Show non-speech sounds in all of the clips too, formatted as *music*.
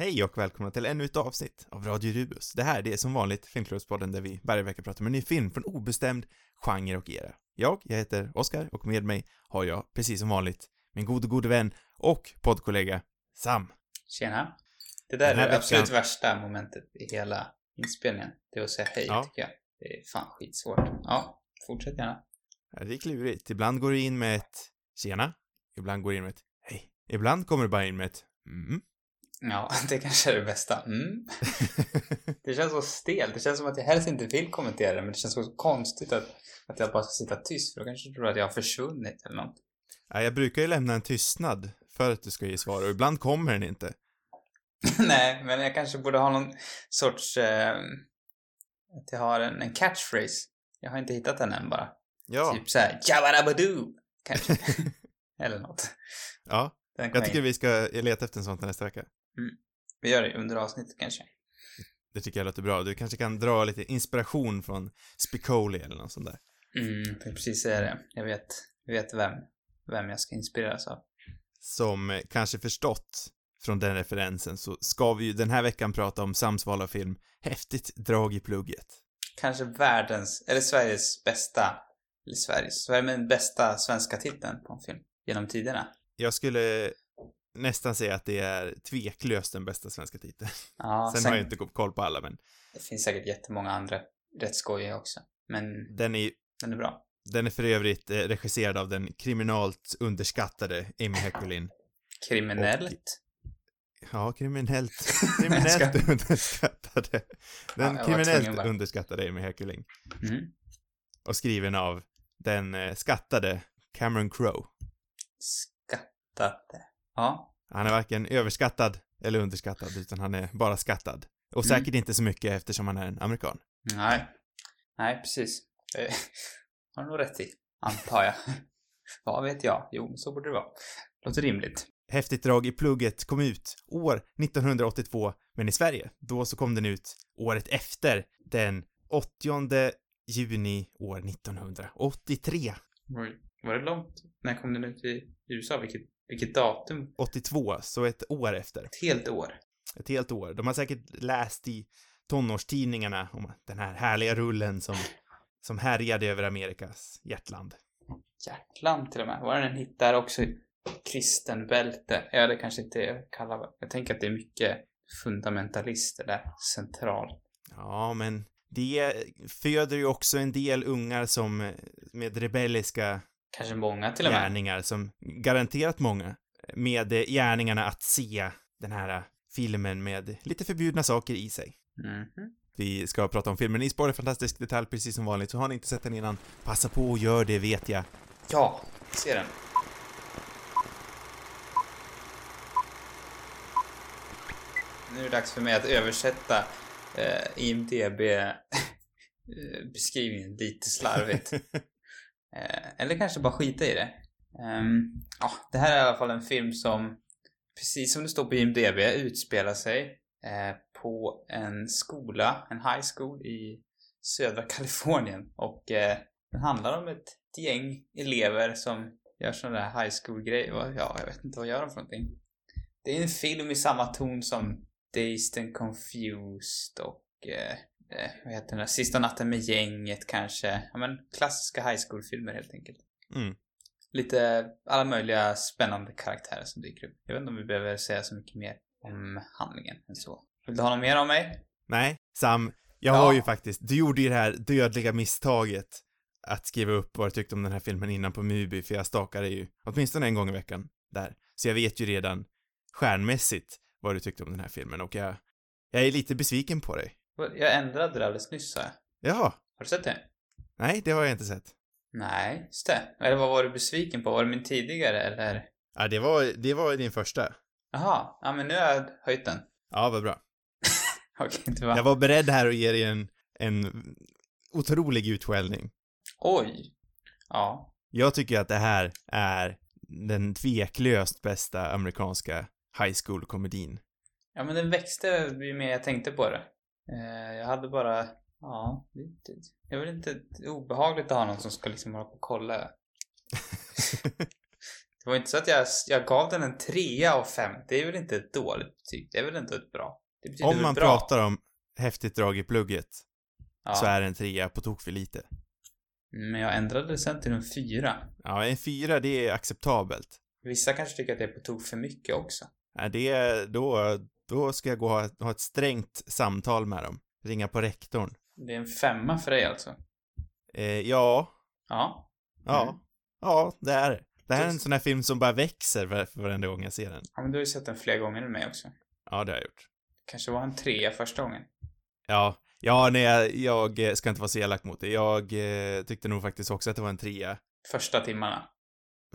Hej och välkomna till ännu ett avsnitt av Radio Rubus. Det här, det är som vanligt Filmklubbspodden där vi varje vecka pratar om en ny film från obestämd genre och era. Jag, jag heter Oskar och med mig har jag, precis som vanligt, min gode, gode vän och poddkollega Sam. Tjena. Det där är det absolut veckan- värsta momentet i hela inspelningen. Det är att säga hej, Ja. tycker jag. Det är fan skitsvårt. Ja, fortsätt gärna. Ja, Det är klurigt. Ibland går du in med ett tjena, ibland går du in med ett hej. Ibland kommer du bara in med ett mm. Ja, *laughs* det kanske är det bästa. Mm. *laughs* Det känns så stelt. Det känns som att jag helst inte vill kommentera det, men det känns så konstigt att, att jag bara ska sitta tyst, för då kanske du tror att jag har försvunnit eller något. ja, jag brukar ju lämna en tystnad för att du ska ge svar och ibland kommer den inte. *laughs* Nej, men jag kanske borde ha någon sorts... Eh, att jag har en, en catchphrase. Jag har inte hittat den än bara. Ja, Typ såhär, Jabba-dabba-doo! Kanske. eller något. ja. Jag tycker vi ska leta efter en sån till nästa vecka. Vi gör det under avsnittet kanske. Det tycker jag låter bra. Du kanske kan dra lite inspiration från Spicoli eller något sånt där. Mm, jag precis säga det. Jag vet, jag vet vem, vem jag ska inspireras av. Som kanske förstått från den referensen så ska vi ju den här veckan prata om Sams val av film Häftigt drag i plugget. Kanske världens, eller Sveriges bästa, eller Sveriges, Sverige bästa svenska titeln på en film genom tiderna. Jag skulle nästan säga att det är tveklöst den bästa svenska titeln. Ja, *laughs* Sen, har jag inte koll på alla, men Det finns säkert jättemånga andra rätt skojiga också. Men den är, den är bra. den är för övrigt eh, regisserad av den kriminalt underskattade Amy Heckerlin. Kriminellt. Ja, kriminellt, *laughs* kriminellt ska- underskattade. Den Ja, kriminellt underskattade Amy Heckerling. Mm. Och skriven av den eh, skattade Cameron Crowe. Skattade. Ja. Han är varken överskattad eller underskattad, utan han är bara skattad. Och Mm. säkert inte så mycket eftersom han är en amerikan. Nej. Nej, precis. Det *laughs* har du nog rätt i. Antar jag. *laughs* Vad vet jag? Jo, så borde det vara. Låter rimligt. Häftigt drag i plugget kom ut år 1982, men i Sverige, då så kom den ut året efter, den 80 juni år 1983. Oj. Var det långt? När kom den ut i USA? Vilket, vilket datum? 82, så ett år efter. Ett helt år. Ett helt år. De har säkert läst i tonårstidningarna om den här härliga rullen som, som härjade över Amerikas hjärtland. Hjärtland till och med. Var det en hit där också? Kristenbälte. Ja, det kanske inte jag kallar Jag tänker att det är mycket fundamentalister där. Central. Ja, men det föder ju också en del ungar som eh, med rebelliska Kanske många till och med. gärningar som garanterat många med eh, gärningarna att se den här eh, filmen med lite förbjudna saker i sig. Mhm. Vi ska prata om filmen i spår, fantastisk detalj precis som vanligt, så har ni inte sett den innan, passa på och gör det vet jag. Ja, se den. Nu är det dags för mig att översätta eh, IMDB-beskrivningen *laughs* lite slarvigt. *laughs* Eh, eller kanske bara skita i det. Um, ja, det här är i alla fall en film som, precis som det står på IMDB, utspelar sig eh, på en skola, en high school i södra *laughs* Kalifornien. Och eh, den handlar om ett gäng elever som gör sådana där high school-grejer. Ja, jag vet inte vad gör de för någonting. Det är en film i samma ton som Dazed and Confused och eh, eh, vad heter den där? Sista natten med gänget kanske. Ja men klassiska high school-filmer helt enkelt. Mm. Lite alla möjliga spännande karaktärer som dyker upp. Jag vet inte om vi behöver säga så mycket mer om handlingen än så. Vill du ha något mer om mig? Nej, Sam, jag Ja. har ju faktiskt, du gjorde ju det här dödliga misstaget att skriva upp vad du tyckte om den här filmen innan på Mubi, för jag stakade ju åtminstone en gång i veckan där. Så jag vet ju redan stjärnmässigt vad du tyckte om den här filmen och jag, jag är lite besviken på dig. Jag ändrade det alldeles nyss sa jag. Jaha, Har du sett det? nej, det har jag inte sett. Nej, just det. Eller vad var du besviken på? Var det min tidigare eller? Ja, det var, det var din första. Jaha, ja men nu har jag höjt den. Ja, vad bra. *laughs* Okej, det var... Jag var beredd här att ge dig en, en otrolig utskällning. Oj. Ja. Jag tycker att det här är den tveklöst bästa amerikanska high school-komedin. Ja men den växte ju mer jag tänkte på det. Eh, jag hade bara, ja, lite, jag vill inte, det är obehagligt att ha någon som ska liksom hålla på och kolla. Det *laughs* Det var inte så att jag, jag gav den en trea av fem. Det är väl inte ett dåligt betyg? Det är väl inte ett bra? Det Om väl man bra? pratar om häftigt drag i plugget ja. så är en trea på tok för lite. Men jag ändrade det sen till en fyra. Ja, en fyra, det är acceptabelt. Vissa kanske tycker att det är på tok för mycket också. Ja, det är, då, då ska jag gå och ha, ha ett strängt samtal med dem. Ringa på rektorn. Det är en femma för dig alltså? Eh, ja, Ja. ja, Mm. ja, det är det. Det här är en sån här film som bara växer var, för varenda gång jag ser den. Ja, men du har ju sett den flera gånger än mig också. Ja, det har jag gjort. Kanske var en trea första gången. Ja, ja, nej, jag, jag eh, ska inte vara så elak mot det. Jag eh, tyckte nog faktiskt också att det var en trea Första timmarna.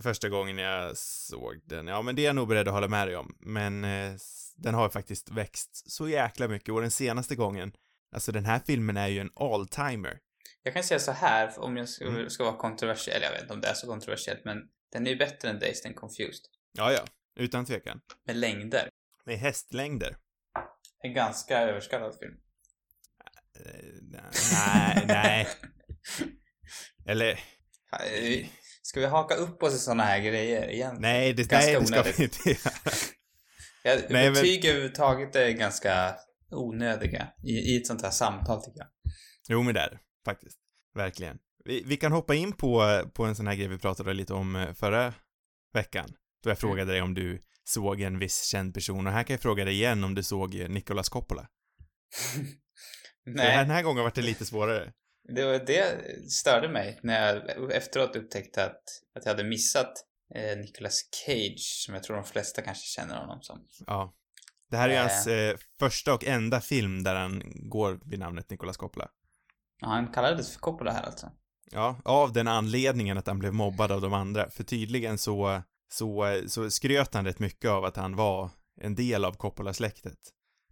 första gången jag såg den. Ja, men det är jag nog beredd att hålla med dig om. Men eh, den har faktiskt växt så jäkla mycket och den senaste gången, alltså den här filmen är ju en all-timer. Jag kan säga så här, om jag ska, Mm. ska vara kontroversiell, jag vet inte om det är så kontroversiellt, men den är ju bättre än Dazed and Confused. Ja, ja, utan tvekan. Med längder. Med hästlängder. En ganska överskattad film. Eh, nej, nej. *laughs* Eller, Ska vi haka upp oss i såna här grejer igen? nej, det, nej, det ska vi inte göra. *laughs* Ja, Nej, men- betyg överhuvudtaget är ganska onödiga i, i ett sånt här samtal tycker jag. Jo, men det är det, faktiskt. Verkligen. Vi, vi kan hoppa in på, på en sån här grej vi pratade lite om eh, förra veckan. Då jag frågade dig om du såg en viss känd person och här kan jag fråga dig igen om du såg eh, Nicolas Coppola. *laughs* För Den Nej, här gången var det lite svårare. det var det störde mig när jag efteråt upptäckte att, att jag hade missat eh, Nicolas Cage, som jag tror de flesta kanske känner honom som. Ja. Det här är Eh. hans eh, första och enda film där han går vid namnet Nicolas Coppola. Ja, han kallades för Coppola här alltså. Ja, av den anledningen att han blev mobbad av de andra. För tydligen så, så, så skröt han rätt mycket av att han var en del av Coppola-släktet.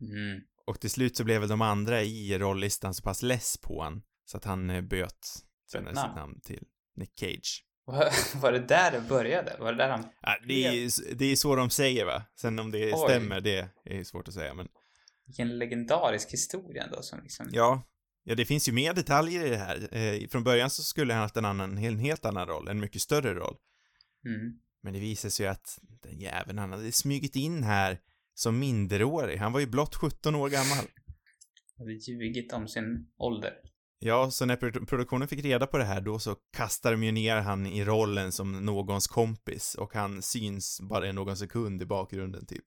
Mm. Och till slut så blev väl de andra i rollistan så pass less på han så att han eh, böt senare sitt namn till Nick Cage. *laughs* Var, det där det började? Var det där han... Ja, det, är, ju- det är så de säger va? Sen om det Oj. stämmer, det är svårt att säga men Vilken legendarisk historia ändå som liksom... ja. Ja, det finns ju mer detaljer i det här. Eh, från början så skulle han haft en annan, en helt annan roll, en mycket större roll. Mm. Men det visade sig ju att den jäveln, han hade smugit in här som minderårig. Han var ju blott 17 år gammal. Hade ljugit om sin ålder. Ja, så när produ- produktionen fick reda på det här då så kastade de ju ner han i rollen som någons kompis och han syns bara i någon sekund i bakgrunden typ.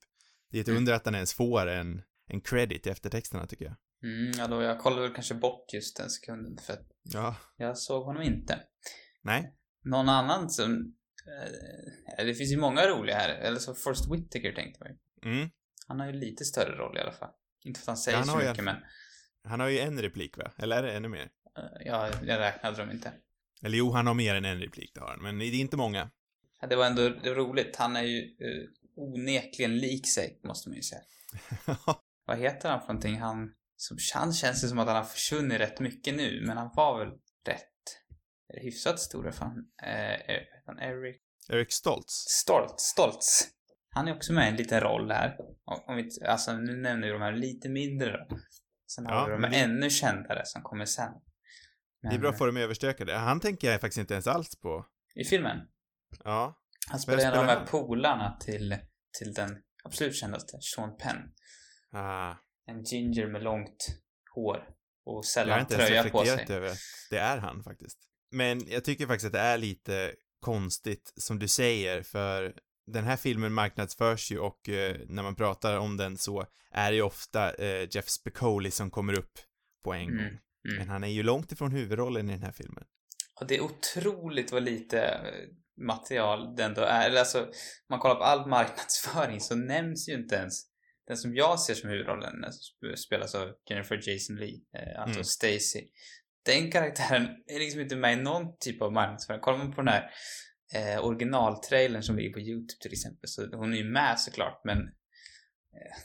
Det är ett Mm. under att han ens får en, en credit i eftertexterna tycker jag. Mm, ja då, jag kollade väl kanske bort just den sekunden för att Ja, jag såg honom inte. nej. Någon annan som... Eh, det finns ju många roliga här. Eller så Forrest Whitaker tänkte man ju. Mm. Han har ju lite större roll i alla fall. Inte för att han säger Ja, han så mycket men... Han har ju en replik va? Eller är det ännu mer? eh, ja, jag räknade dem inte. Eller jo, han har mer än en replik, det har han. Men det är inte många. Ja, det var ändå roligt. Han är ju eh, onekligen lik sig, måste man ju säga. *laughs* Vad heter han för någonting? Han... Som, han känns det som att han har försvunnit rätt mycket nu, men han var väl rätt hyfsat stor. Fan, eh, eh, han Eric Eric Stoltz. Stolt, Stoltz. Han är också med i en liten roll här. Om, om vi, alltså nu nämner vi de här lite mindre då. Sen Ja, har vi de men ännu kändare som kommer sen. Men, Det är bra att få dem överstökade. Han tänker jag faktiskt inte ens alls på. I filmen. Ja. Han spelar en av de här polarna till, till den absolut kändaste, Sean Penn. Ah. En ginger med långt hår och Jag har sällan inte ens tröja på sig. över att det är han faktiskt. Men jag tycker faktiskt att det är lite konstigt, som du säger, för den här filmen marknadsförs ju och eh, när man pratar om den så är det ju ofta eh, Jeff Spicoli som kommer upp på en Mm, gång. Men Mm. han är ju långt ifrån huvudrollen i den här filmen. Och det är otroligt vad lite eh, material det ändå är. Eller alltså, man kollar på all *laughs* marknadsföring så nämns ju inte ens den som jag ser som huvudrollen, eh, spelas av Jennifer Jason Leigh, eh, alltså Mm. Stacy. Den karaktären är liksom inte med i någon typ av marknadsföring. Kollar man på den här eh, originaltrailern som ligger på YouTube till exempel, så hon är ju med såklart, men eh,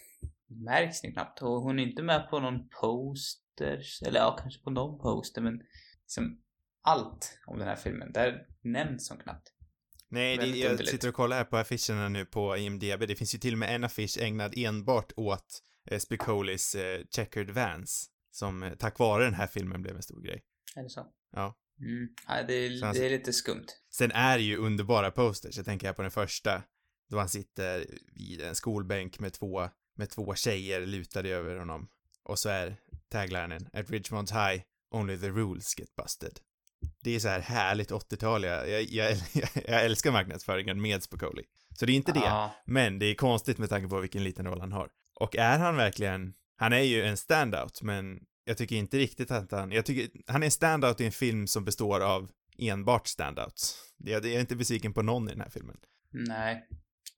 märks ni knappt. Och hon är inte med på någon poster, eller ja, kanske på någon poster, men liksom allt om den här filmen, där nämns hon knappt. Nej, det, jag underligt. sitter och kollar här på affischerna nu på IMDB. Det finns ju till och med en affisch ägnad enbart åt eh, Spicolis eh, Checkered Vans, som eh, tack vare den här filmen blev en stor grej. Är det så? Mm. Ja, det, är, han- det är lite skumt. Sen är det ju underbara posters, jag tänker här på den första, då han sitter vid en skolbänk med två, med två tjejer lutade över honom. Och så är taglinen At Ridgemont High, only the rules get busted. Det är så här härligt 80-tal, jag, jag, jag, *laughs* jag älskar marknadsföringen med Spicoli. Så det är inte det, Ja, men det är konstigt med tanke på vilken liten roll han har. Och är han verkligen, han är ju en standout, men jag tycker inte riktigt att han, jag tycker, han är en standout i en film som består av enbart standouts. Jag, jag är inte besviken på någon i den här filmen. nej.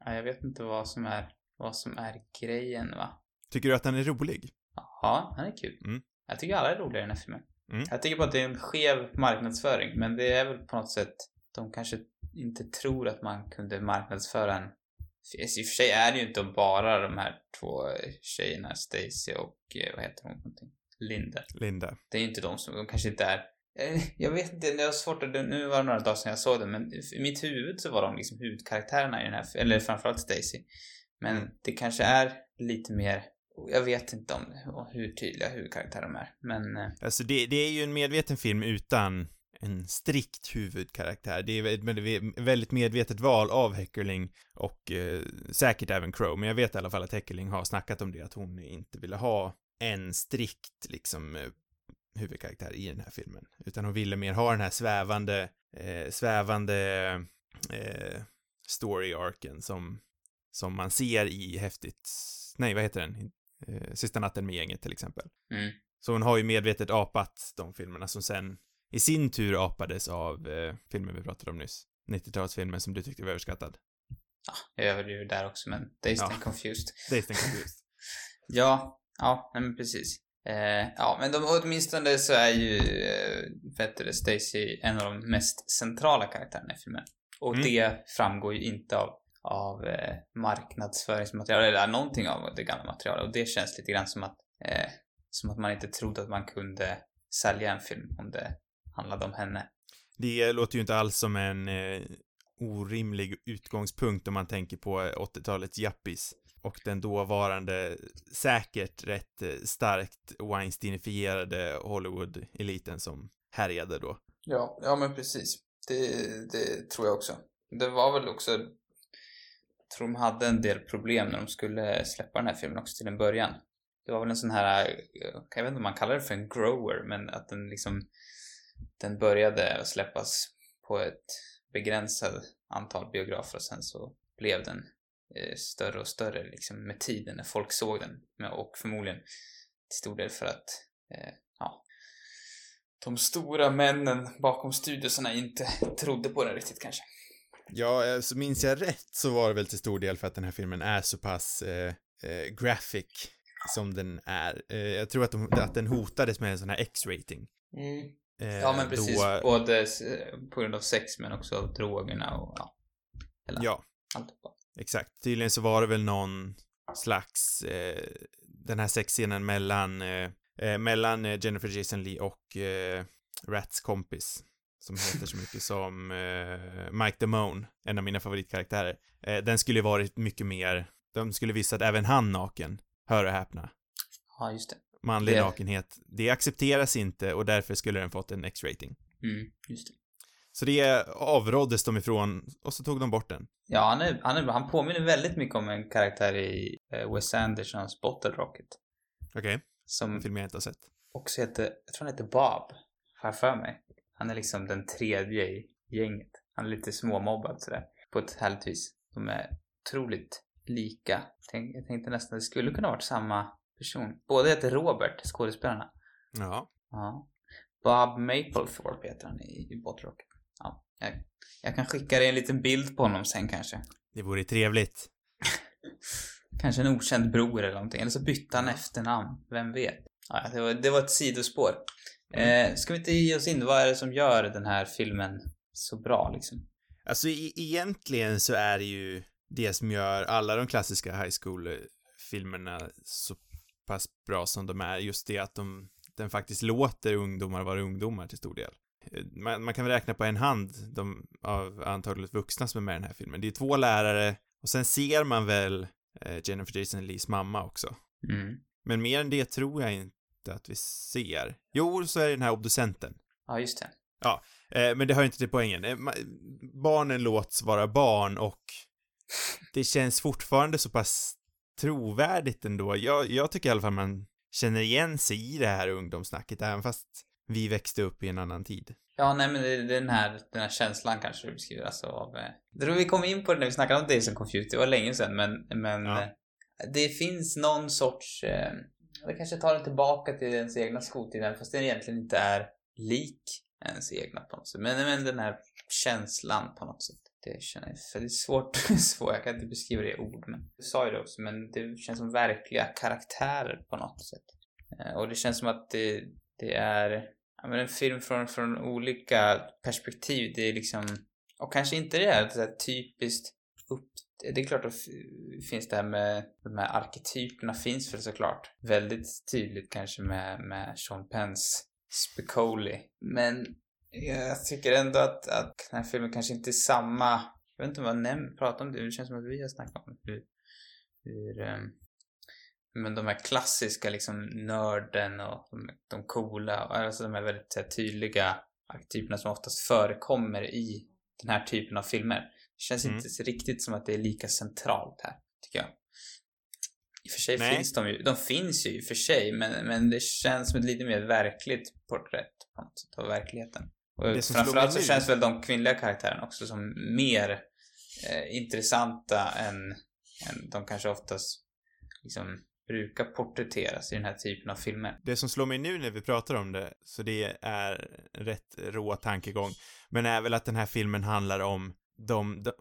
Ja, jag vet inte vad som är, vad som är grejen va. Tycker du att han är rolig? Ja, han är kul. Mm. Jag tycker alla är roliga i den här filmen. Mm. Jag tycker bara att det är en skev marknadsföring, men det är väl på något sätt, de kanske inte tror att man kunde marknadsföra en I och för sig är det ju inte bara de här två tjejerna, Stacy och eh, vad heter hon? Någonting? Linda. Linda. Det är inte de som, de kanske inte är eh, jag vet inte, det var svårt att, nu var det några dagar sedan jag såg den, men i mitt huvud så var de liksom huvudkaraktärerna i den här, eller framförallt Stacy. Men det kanske är lite mer, jag vet inte om hur tydliga huvudkaraktärer de är, men eh, Alltså det, det är ju en medveten film utan en strikt huvudkaraktär. Det är ett väldigt- väldigt medvetet val av Heckerling och eh, säkert även Crow, men jag vet i alla fall att Heckerling har snackat om det, att hon inte ville ha en strikt liksom eh, huvudkaraktär i den här filmen, utan hon ville mer ha den här svävande, eh, svävande eh, story-arken som, som man ser i häftigt, nej vad heter den? Eh, Sista natten med gänget till exempel. mm, Så hon har ju medvetet apat de filmerna som sen i sin tur apades av eh, filmen vi pratade om nyss. 90-talsfilmen som du tyckte var överskattad. jag överdriver där också, men Dazed Ja. and Confused. Dazed and Confused. *laughs* Ja, ja, nej men precis. Eh, ja, men de, åtminstone så är ju eh, Stacy en av de mest centrala karaktärerna i filmen. Och Mm. det framgår ju inte av, av eh, marknadsföringsmaterial eller någonting av det gamla materialet. Och det känns lite grann som att, eh, som att man inte trodde att man kunde sälja en film om det handlade om henne. Det låter ju inte alls som en eh, orimlig utgångspunkt om man tänker på 80-talets jappis och den dåvarande säkert rätt eh, starkt Weinsteinifierade Hollywood-eliten som härjade då. Ja, ja men precis. Det, det tror jag också. Det var väl också... Jag tror de hade en del problem när de skulle släppa den här filmen också till en början. Det var väl en sån här, eh, jag vet inte om man kallar det för en grower, men att den liksom... Den började släppas på ett begränsat antal biografer och sen så blev den större och större liksom med tiden när folk såg den. Och förmodligen till stor del för att eh, ja, de stora männen bakom studioserna inte trodde på den riktigt kanske. Ja, eh, så minns jag rätt så var det väl till stor del för att den här filmen är så pass eh, eh, graphic som den är. Eh, jag tror att, de, att den hotades med en sån här X-rating. Eh, Ja men precis, Då, både på grund av sex men också av drogerna och ja, ja, allt. Exakt. Tydligen så var det väl någon slags, eh, den här sexscenen mellan, eh, eh, mellan eh, Jennifer Jason Leigh och eh, Rats kompis. Som heter så mycket som eh, Mike Damone, en av mina favoritkaraktärer. Den skulle ju varit mycket mer, de skulle visat även han naken. Hör och häpna. Ja, just det. Manlig Det- nakenhet, det accepteras inte och därför skulle den fått en X-rating. Mm, just det. Så det avråddes de ifrån och så tog de bort den. Ja, han, är, han, är, han påminner väldigt mycket om en karaktär i eh, Wes Andersons Bottle Rocket. Okej, Som en film jag inte har sett. också heter, jag tror han heter Bob. Har jag för mig. Han är liksom den tredje i gänget. Han är lite småmobbad sådär. På ett härligt vis. De är otroligt lika. Tänk, jag tänkte nästan det skulle kunna varit samma person. Båda heter Robert, skådespelarna. Ja. Ja. Bob Mapplethorpe heter han i, i Bottle Rocket. Ja, jag, jag kan skicka dig en liten bild på honom sen kanske. Det vore trevligt. *laughs* Kanske en okänd bror eller någonting. Eller så bytte han efternamn. Vem vet? Ja, det, var, det var ett sidospår. Eh, ska vi inte ge oss in? Vad är det som gör den här filmen så bra liksom? Alltså e egentligen så är det ju det som gör alla de klassiska high school-filmerna så pass bra som de är, just det att de, den faktiskt låter ungdomar vara ungdomar till stor del. Eh, Man, man kan väl räkna på en hand de, av antalet vuxna som är med i den här filmen. Det är två lärare och sen ser man väl eh, Jennifer Jason Lees mamma också. Mm. Men mer än det tror jag inte att vi ser. Jo, så är det den här obducenten. Ja, just det. Ja, eh, men det hör inte till poängen. Eh, barnen låts vara barn och det känns fortfarande så pass trovärdigt ändå. Jag, jag tycker i alla fall man känner igen sig i det här ungdomssnacket, även fast vi växte upp i en annan tid. Ja, nej men det, är den här, den här känslan kanske du beskriver alltså av... Eh, jag tror vi kom in på det när vi snackade om Days of Confused, det var länge sedan men, men ja. Eh, det finns någon sorts... Eh, det kanske tar den tillbaka till ens egna skoltid, fast den egentligen inte är lik ens egna på något sätt. Men, men den här känslan på något sätt. Det känner jag, för det är svårt, *laughs* svårt, jag kan inte beskriva det i ord men du sa ju det också, men det känns som verkliga karaktärer på något sätt. Eh, och det känns som att det, det är ja, men en film från, från olika perspektiv. Det är liksom, och kanske inte det här, det här typiskt upp det är klart att finns det här med de här arketyperna finns för såklart. Väldigt tydligt kanske med, med Sean Penns Spicoli. Men jag tycker ändå att, att den här filmen kanske inte är samma... Jag vet inte om jag näm- pratar om det, det känns som att vi har snackat om hur... hur um, men de här klassiska liksom nörden och de, de coola, alltså de här väldigt här, tydliga arketyperna som oftast förekommer i den här typen av filmer. Det känns mm. inte riktigt som att det är lika centralt här, tycker jag. I och för sig Nej. finns de ju, de finns ju i och för sig, men, men det känns som ett lite mer verkligt porträtt på något sätt av verkligheten. Och framförallt så känns väl de kvinnliga karaktärerna också som mer eh, intressanta än, än de kanske oftast liksom brukar porträtteras i den här typen av filmer. Det som slår mig nu när vi pratar om det, så det är rätt rå tankegång, men är väl att den här filmen handlar om de, de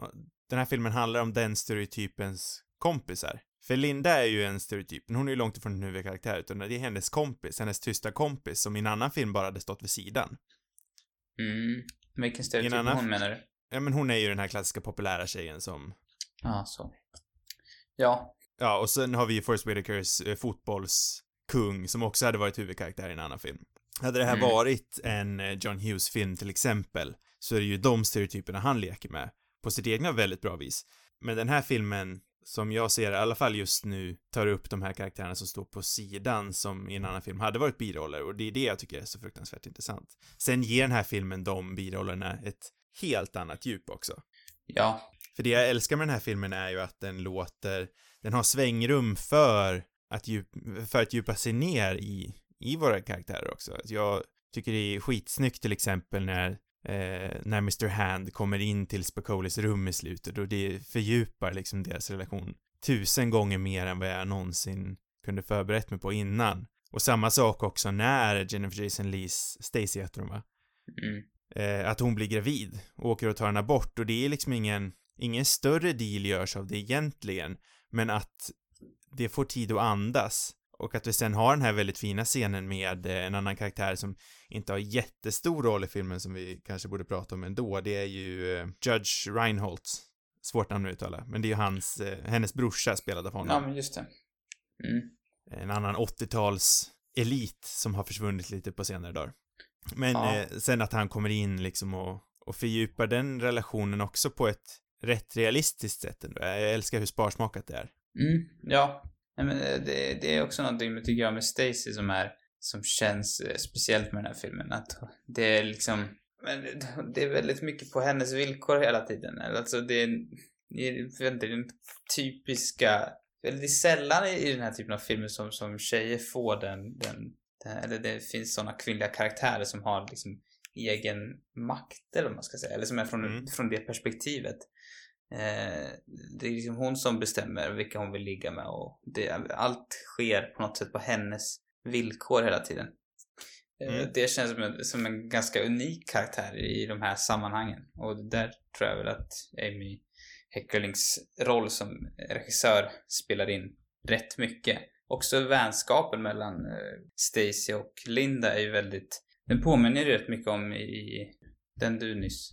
den här filmen handlar om den stereotypens kompisar. För Linda är ju en stereotyp, men hon är ju långt ifrån en huvudkaraktär, utan det är hennes kompis, hennes tysta kompis, som i en annan film bara hade stått vid sidan. Mm. Vilken stereotyp annan... hon menar du? Ja, men hon är ju den här klassiska populära tjejen som... Ja, ah, så. Ja. Ja, och sen har vi Forrest Whitakers eh, fotbollskung, som också hade varit huvudkaraktär i en annan film. Hade det här mm. varit en eh, John Hughes-film till exempel, så är det ju de stereotyperna han leker med, på sitt egna väldigt bra vis. Men den här filmen som jag ser i alla fall just nu tar upp de här karaktärerna som står på sidan som i en annan film hade varit biroller och det är det jag tycker är så fruktansvärt intressant. Sen ger den här filmen de birollerna ett helt annat djup också. Ja. För det jag älskar med den här filmen är ju att den låter, den har svängrum för att, djup, för att djupa sig ner i, i våra karaktärer också. Jag tycker det är skitsnyggt till exempel när eh, när Mr. Hand kommer in till Spacolis rum i slutet och det fördjupar liksom deras relation tusen gånger mer än vad jag någonsin kunde förberett mig på innan. Och samma sak också när Jennifer Jason Lees, Stacy heter hon va? Mm. Eh, att hon blir gravid och åker och tar en abort och det är liksom ingen, ingen större deal görs av det egentligen, men att det får tid att andas och att vi sen har den här väldigt fina scenen med eh, en annan karaktär som inte har jättestor roll i filmen som vi kanske borde prata om ändå. Det är ju eh, Judge Reinholdt. Svårt namn att uttala. Men det är ju hans, eh, hennes brorsa spelad av honom. Ja, men just det. Mm. En annan 80-tals elit som har försvunnit lite på senare dagar. Men ja. sen att han kommer in liksom och, och fördjupar den relationen också på ett rätt realistiskt sätt ändå. Jag älskar hur sparsmakat det är. Mm, ja. Nej, men eh, det, det är också någonting, tycker jag, med Stacy som är, som känns eh, speciellt med den här filmen. Att det är liksom, men det är väldigt mycket på hennes villkor hela tiden. Alltså det är, jag vet inte, den typiska, väldigt sällan i den här typen av filmer som, som tjejer får den, den, den eller det finns sådana kvinnliga karaktärer som har liksom egen makt eller vad man ska säga, eller som är från, mm. från det perspektivet. Eh, det är liksom hon som bestämmer vilka hon vill ligga med och det, allt sker på något sätt på hennes villkor hela tiden. Eh, mm. Det känns som en, som en ganska unik karaktär i de här sammanhangen och där tror jag väl att Amy Heckerlings roll som regissör spelar in rätt mycket. Också vänskapen mellan eh, Stacy och Linda är ju väldigt, den påminner ju rätt mycket om i den du nyss,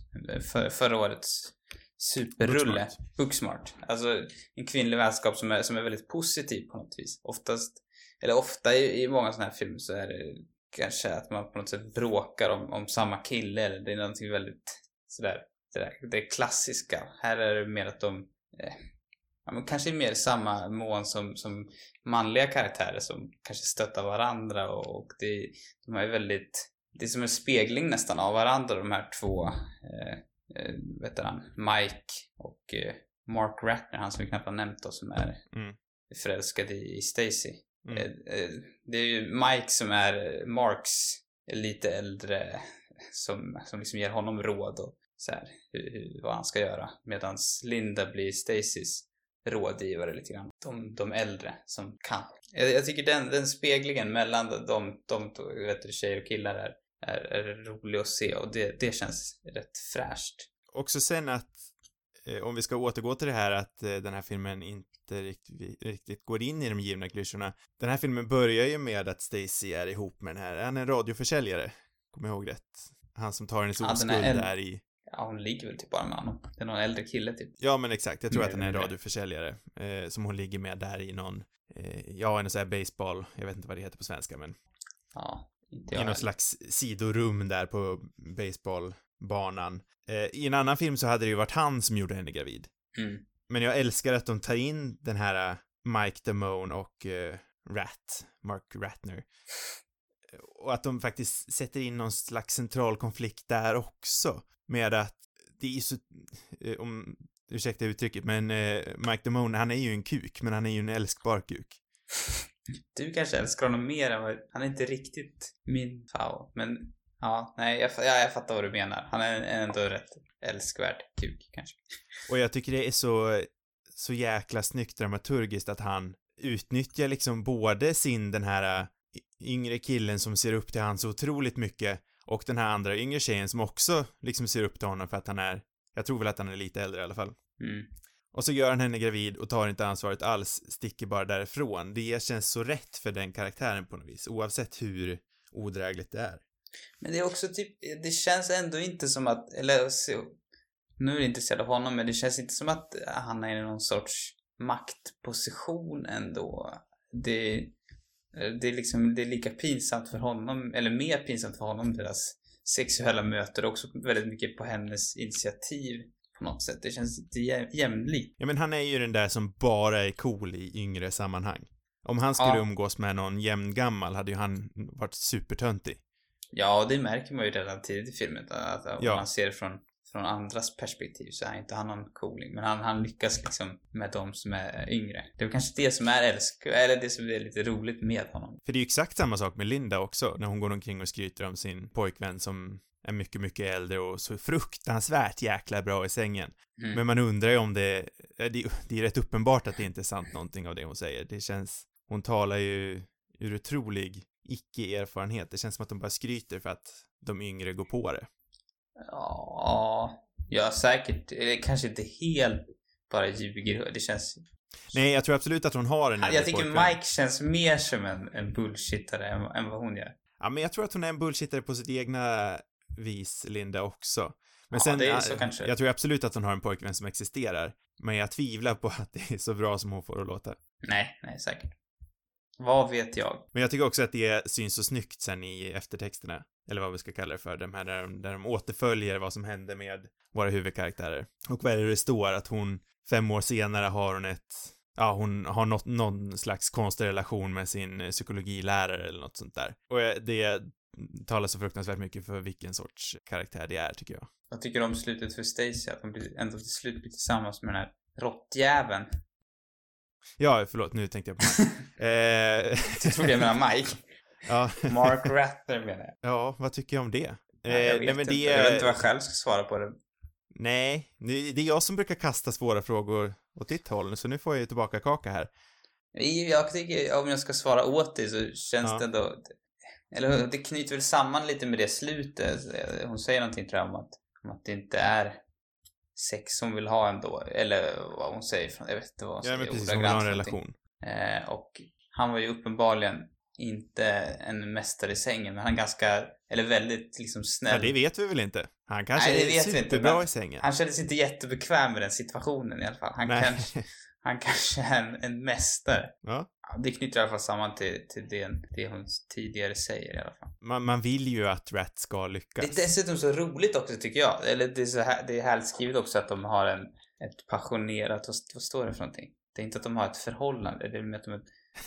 för, förra årets superrulle. Booksmart. Booksmart. Alltså en kvinnlig vänskap som är, som är väldigt positiv på något vis. Oftast, eller ofta i, i många sådana här filmer så är det kanske att man på något sätt bråkar om, om samma kille eller det är någonting väldigt sådär, det, där, det klassiska. Här är det mer att de eh, ja, men kanske mer samma mån som, som manliga karaktärer som kanske stöttar varandra och, och det, de är väldigt det är som en spegling nästan av varandra de här två, eh, eh, vet han, Mike och eh, Mark Ratner, han som vi knappt har nämnt då, som är Mm. förälskad i, i Stacy. Mm. Eh, eh, det är ju Mike som är Marks lite äldre som, som liksom ger honom råd och så här, hur, hur, vad han ska göra. Medan Linda blir Stacys rådgivare lite grann. De, de äldre som kan. Jag, jag tycker den, den speglingen mellan de, de, de vet du, tjejer och killar är, är, är rolig att se och det, det känns rätt fräscht. Också sen att, eh, om vi ska återgå till det här att eh, den här filmen inte riktigt, riktigt går in i de givna klyschorna. Den här filmen börjar ju med att Stacy är ihop med den här, han är en radioförsäljare. Kommer jag ihåg rätt? Han som tar hennes Ja, oskuld är äldre. där i, Ja, hon ligger väl typ bara med honom. Det är någon äldre kille typ. ja men exakt, jag tror Mer att han är en radioförsäljare, eh, som hon ligger med där i någon, eh, ja, en sån här baseball, jag vet inte vad det heter på svenska men, Ja, inte i något heller. slags sidorum där på baseballbanan. Eh, I en annan film så hade det ju varit han som gjorde henne gravid. Mm. Men jag älskar att de tar in den här äh, Mike Damone och uh, Rat, Mark Ratner. Och att de faktiskt sätter in någon slags central konflikt där också. Med att det är så, eh, om, ursäkta uttrycket, men eh, Mike Damone, han är ju en kuk, men han är ju en älskbar kuk. Du kanske älskar honom mer än vad... Han är inte riktigt min favorit, men... Ja, nej, jag, ja, jag fattar vad du menar. Han är ändå rätt älskvärd kuk, kanske. Och jag tycker det är så, så jäkla snyggt dramaturgiskt att han utnyttjar liksom både sin, den här yngre killen som ser upp till han så otroligt mycket och den här andra yngre tjejen som också liksom ser upp till honom för att han är, jag tror väl att han är lite äldre i alla fall. Mm. Och så gör han henne gravid och tar inte ansvaret alls, sticker bara därifrån. Det känns så rätt för den karaktären på något vis, oavsett hur odrägligt det är. Men det är också typ... Det känns ändå inte som att... Eller så, nu är det intresserad av honom, men det känns inte som att han är i någon sorts maktposition ändå. Det, det är liksom... Det är lika pinsamt för honom, eller mer pinsamt för honom, deras sexuella möten också väldigt mycket på hennes initiativ på något sätt. Det känns inte jäm- jämlikt. Ja men han är ju den där som bara är cool i yngre sammanhang. Om han skulle Ja. umgås med någon jämngammal hade ju han varit supertöntig. Ja, och det märker man ju redan tidigt i filmen. Att, om Ja. man ser det från, från andras perspektiv så är inte han någon cooling. Men han, han lyckas liksom med de som är yngre. Det är kanske det som är älsk... Eller det som är lite roligt med honom. För det är ju exakt samma sak med Linda också, när hon går omkring och skryter om sin pojkvän som är mycket, mycket äldre och så fruktansvärt jäkla bra i sängen. Mm. Men man undrar ju om det, det, det är rätt uppenbart att det inte är sant någonting av det hon säger. Det känns, hon talar ju ur otrolig icke-erfarenhet. Det känns som att de bara skryter för att de yngre går på det. Ja, ja säkert. Kanske inte helt bara ljuger. Det känns... Nej, jag tror absolut att hon har en Jag tycker pojkvän. Mike känns mer som en, en bullshittare än, än vad hon gör. Ja, men jag tror att hon är en bullshittare på sitt egna vis, Linda också. Men Ja, sen, så kanske. jag tror absolut att hon har en pojkvän som existerar. Men jag tvivlar på att det är så bra som hon får det att låta. Nej, nej säkert. Vad vet jag? Men jag tycker också att det syns så snyggt sen i eftertexterna. Eller vad vi ska kalla det för. De här där de, där de återföljer vad som hände med våra huvudkaraktärer. Och vad är det det står? Att hon fem år senare har hon ett Ja, hon har något, någon slags konstig relation med sin psykologilärare eller något sånt där. Och eh, det talar så fruktansvärt mycket för vilken sorts karaktär det är, tycker jag. Jag tycker om slutet för Stacy, att de blir, ändå till slut blir tillsammans med den här råttjäveln. Ja, förlåt, nu tänkte jag på *laughs* eh, Jag trodde jag menade Mike. *laughs* ja. Mark Ratner menar jag. ja, vad tycker jag om det? Eh, Nej, jag vet nej, men inte. det Jag vet inte vad jag själv ska svara på det. Nej, det är jag som brukar kasta svåra frågor åt ditt håll, så nu får jag ju tillbaka kaka här. Jag tycker, om jag ska svara åt dig så känns Ja. det ändå... Eller det knyter väl samman lite med det slutet. Hon säger någonting tror jag om att, om att det inte är sex hon vill ha ändå. Eller vad hon säger. Jag vet inte vad hon Ja, men säger precis, hon vill ha en relation. Eh, och han var ju uppenbarligen inte en mästare i sängen, men han ganska, eller väldigt liksom snäll. Ja, det vet vi väl inte. Han kanske Nej, det är vet inte, superbra men i sängen. Han kändes inte jättebekväm med den situationen i alla fall. Han, Nej. kanske, *laughs* han kanske är en, en mästare. Ja. Ja, Det knyter i alla fall samman till, till det, det hon tidigare säger i alla fall. Man, man vill ju att Rat ska lyckas. Det är dessutom så roligt också tycker jag. Eller det är, så här, det är härligt skrivet också att de har en, ett passionerat, vad, vad står det för någonting? Det är inte att de har ett förhållande, det är med att de är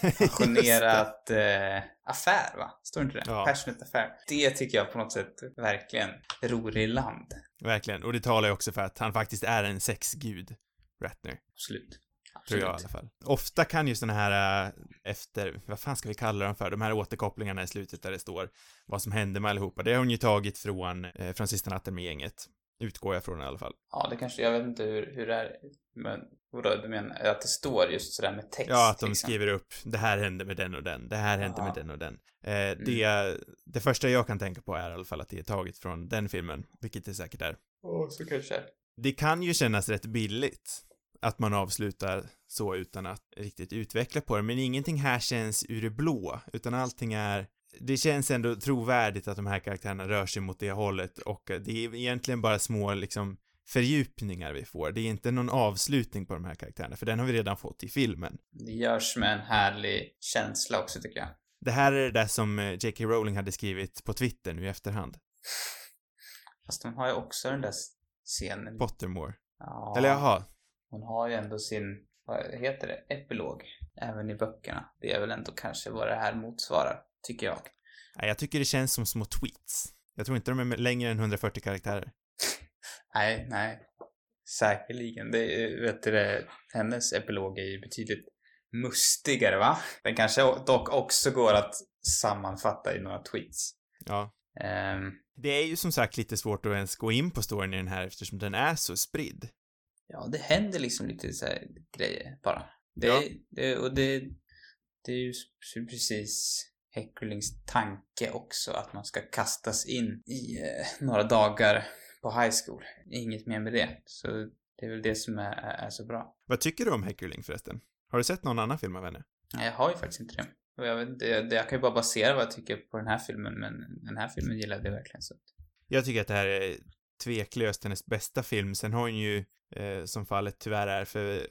ett *laughs* passionerat eh, affär, va? Står inte det? Ja. Passionate affär. Det tycker jag på något sätt verkligen ror i land. Verkligen. Och det talar ju också för att han faktiskt är en sexgud, Ratner. Absolut. Tror jag i alla fall. Ofta kan ju såna här äh, efter, vad fan ska vi kalla dem för, de här återkopplingarna i slutet där det står vad som hände med allihopa, det har hon ju tagit från, eh, från Sista natten med gänget. Utgår jag från i alla fall. Ja, det kanske, jag vet inte hur, hur det är, men vadå, du menar att det står just sådär med text? Ja, att de liksom? skriver upp, det här hände med den och den, det här hände Ja. med den och den. Eh, det, det första jag kan tänka på är i alla fall att det är taget från den filmen, vilket det säkert är. Åh, så kanske. Det kan ju kännas rätt billigt att man avslutar så utan att riktigt utveckla på det, men ingenting här känns ur det blå, utan allting är det känns ändå trovärdigt att de här karaktärerna rör sig mot det hållet och det är egentligen bara små liksom fördjupningar vi får. Det är inte någon avslutning på de här karaktärerna, för den har vi redan fått i filmen. Det görs med en härlig känsla också, tycker jag. Det här är det där som eh, J.K. Rowling hade skrivit på Twitter nu i efterhand. Fast de har ju också den där scenen. Pottermore. Ja, Eller jaha, Hon har ju ändå sin, vad heter det, epilog. Även i böckerna. Det är väl ändå kanske vad det här motsvarar, tycker jag. Nej, jag tycker det känns som små tweets. Jag tror inte de är längre än 140 karaktärer. *laughs* Nej, nej. Säkerligen. Det, vet du hennes epilog är ju betydligt mustigare, va? Den kanske dock också går att sammanfatta i några tweets. Ja. Ehm, Det är ju som sagt lite svårt att ens gå in på storyn i den här eftersom den är så spridd. Ja, det händer liksom lite så här grejer bara. Det, Ja. det, och det, det är ju precis Heckerlings tanke också, att man ska kastas in i eh, *laughs* några dagar på high school. Inget mer med det. Så det är väl det som är, är, är så bra. Vad tycker du om Heckerling förresten? Har du sett någon annan film av henne? Nej, jag har ju faktiskt inte det. Och jag, vet, jag, jag kan ju bara basera vad jag tycker på den här filmen, men den här filmen gillade jag verkligen så. Jag tycker att det här är tveklöst hennes bästa film. Sen har hon ju, eh, som fallet tyvärr är för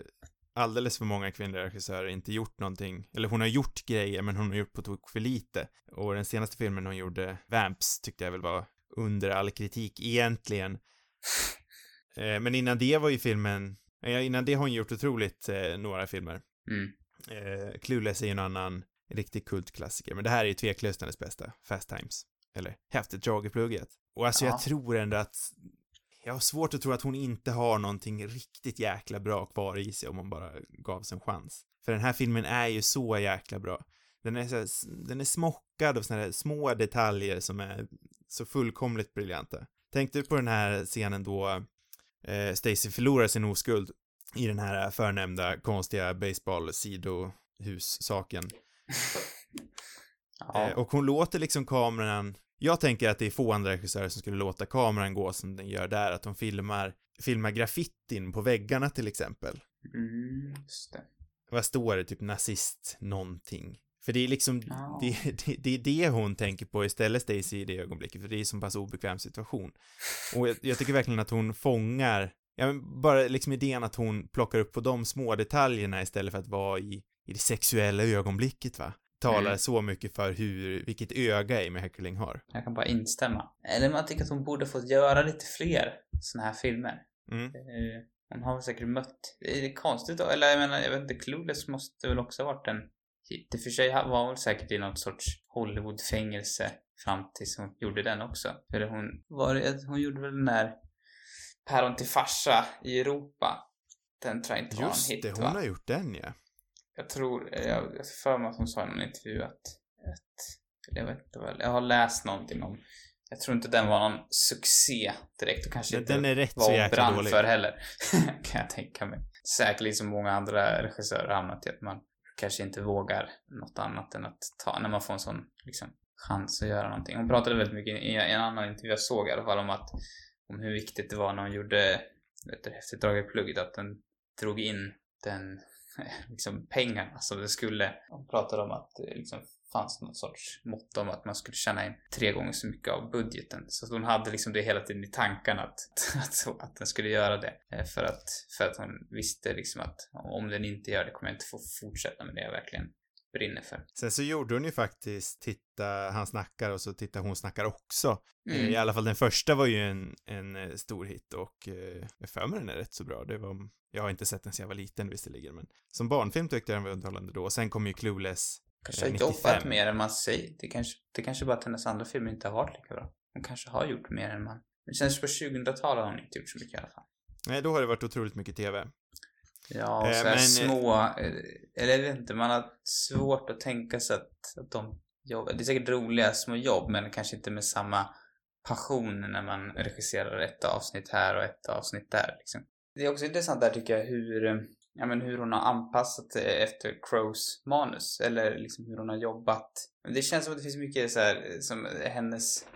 alldeles för många kvinnliga regissörer inte gjort någonting, eller hon har gjort grejer men hon har gjort på tok för lite. Och den senaste filmen hon gjorde, Vamps, tyckte jag väl var under all kritik egentligen. *laughs* Eh, men innan det var ju filmen, ja, innan det har hon gjort otroligt eh, några filmer. Mm. Eh, Clueless är ju en annan riktig kultklassiker, men det här är ju tveklöst hennes bästa, Fast Times. Eller Häftigt drag i plugget. Och alltså Ja. jag tror ändå att jag har svårt att tro att hon inte har någonting riktigt jäkla bra kvar i sig om hon bara gavs en chans. För den här filmen är ju så jäkla bra. Den är, så här, den är smockad av såna här små detaljer som är så fullkomligt briljanta. Tänk du på den här scenen då eh, Stacy förlorar sin oskuld i den här förnämnda konstiga baseball-sidohus-saken. *laughs* Ja. Eh, och hon låter liksom kameran, jag tänker att det är få andra regissörer som skulle låta kameran gå som den gör där, att de filmar, filmar graffitin på väggarna till exempel. Mm, just det. Vad står det? Typ nazist någonting. För det är liksom, Ja. det, det, det är det hon tänker på istället Stacy i det ögonblicket, för det är så pass obekväm situation. Och jag, jag tycker verkligen att hon fångar, ja men bara liksom idén att hon plockar upp på de små detaljerna istället för att vara i, i det sexuella ögonblicket va. Talar Mm. så mycket för hur, vilket öga Amy Heckerling har. Jag kan bara instämma. Eller man tycker att hon borde fått göra lite fler såna här filmer. Mm. Eh, Hon har väl säkert mött... Det är konstigt då, eller jag menar, jag vet inte, Clueless måste väl också ha varit en och för sig var hon väl säkert i något sorts Hollywood-fängelse fram tills hon gjorde den också. För hon, var det, hon gjorde väl den där Päron till farsa i Europa. Den tror jag inte var en Just hit det, hon va? har gjort den ja. Jag tror, jag, jag har för mig att hon sa i någon intervju att, att jag vet inte väl, jag har läst någonting om jag tror inte den var någon succé direkt och kanske Den, inte den är rätt vad så jäkla dålig. för heller. *laughs* kan jag tänka mig. Säkerligen som många andra regissörer hamnat i att man kanske inte vågar något annat än att ta, när man får en sån liksom, chans att göra någonting. Hon pratade väldigt mycket i en annan intervju jag såg i alla fall om att om hur viktigt det var när hon gjorde vet du, Häftigt drag i plugget att den drog in den *laughs* liksom pengarna alltså, som det skulle. Hon pratade om att det liksom fanns någon sorts mått om att man skulle tjäna in tre gånger så mycket av budgeten. Så hon hade liksom det hela tiden i tankarna att, *laughs* att, att den skulle göra det. Eh, för att, för att hon visste liksom att om den inte gör det kommer jag inte få fortsätta med det jag verkligen brinner för. Sen så gjorde hon ju faktiskt Titta, han snackar och så Titta, hon snackar också. Eh, Mm. I alla fall den första var ju en, en eh, stor hit och eh, jag för mig den är rätt så bra. Det var, jag har inte sett den sedan jag var liten visserligen, men som barnfilm tyckte jag den var underhållande då. Och sen kom ju Clueless. Kanske har Eh, jobbat 95. mer än man säger. Det kanske, det kanske bara att hennes andra filmer inte har varit lika bra. Hon kanske har gjort mer än man... Det känns på 2000-talet har hon inte gjort så mycket i alla fall. Nej, då har det varit otroligt mycket TV. Ja, och Eh, så men- små... eh, Eller jag vet inte, man har svårt att tänka sig att, att de jobbar. Det är säkert roliga små jobb, men kanske inte med samma passion när man regisserar ett avsnitt här och ett avsnitt där. Liksom. Det är också intressant där tycker jag hur, eh, ja, men hur hon har anpassat efter Crows manus. Eller liksom hur hon har jobbat. Men Det känns som att det finns mycket så här, som hennes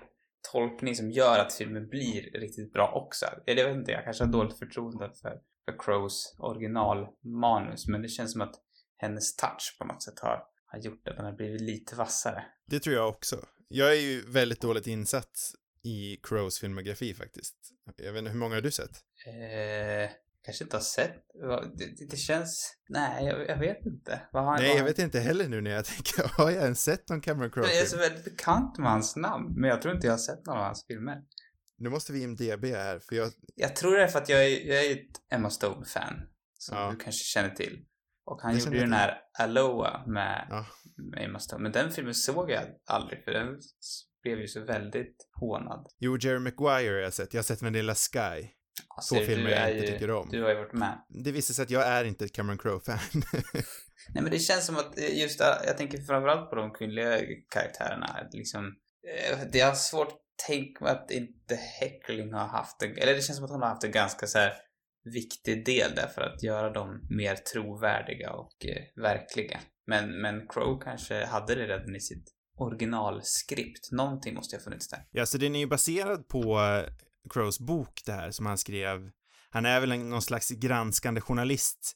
tolkning som gör att filmen blir riktigt bra också. Eller jag vet inte, jag kanske har dåligt förtroende för, för Crows originalmanus. Men det känns som att hennes touch på något sätt har, har gjort att den har blivit lite vassare. Det tror jag också. Jag är ju väldigt dåligt insatt i Crows filmografi faktiskt. Jag vet inte, hur många har du sett? Eh, kanske inte har sett. Det, det, känns... Nej, jag, jag vet inte. Vad har, Nej, jag vet inte heller nu när jag *laughs* tänker, har jag ens sett någon Cameron Jag är så Crowe-film? väldigt bekant med hans namn, men jag tror inte jag har sett någon av hans filmer. Nu måste vi IMDB här, för jag, Jag tror det är för att jag är, jag är ett Emma Stone-fan. Som Ja. du kanske känner till. Och han Det gjorde ju den här Aloha med, Ja. med Emma Stone. Men den filmen såg jag aldrig, för den blev ju så väldigt hånad. jo, Jerry Maguire har jag sett. Jag har sett Vanilla Sky. Alltså, Två filmer jag inte ju- tycker om. Du har ju varit med. Det visar sig att jag är inte ett Cameron Crowe-fan. *laughs* Nej men det känns som att eh, just, äh, jag tänker framförallt på de kvinnliga karaktärerna. Liksom, eh, det är svårt att tänka mig att inte Heckling har haft en, eller det känns som att hon har haft en ganska så här viktig del där för att göra dem mer trovärdiga och eh, verkliga. Men, men Crow kanske hade det redan i sitt originalskript. Någonting måste ha funnits där. ja, så den är ju baserad på eh, Crowes bok det här som han skrev. Han är väl en, någon slags granskande journalist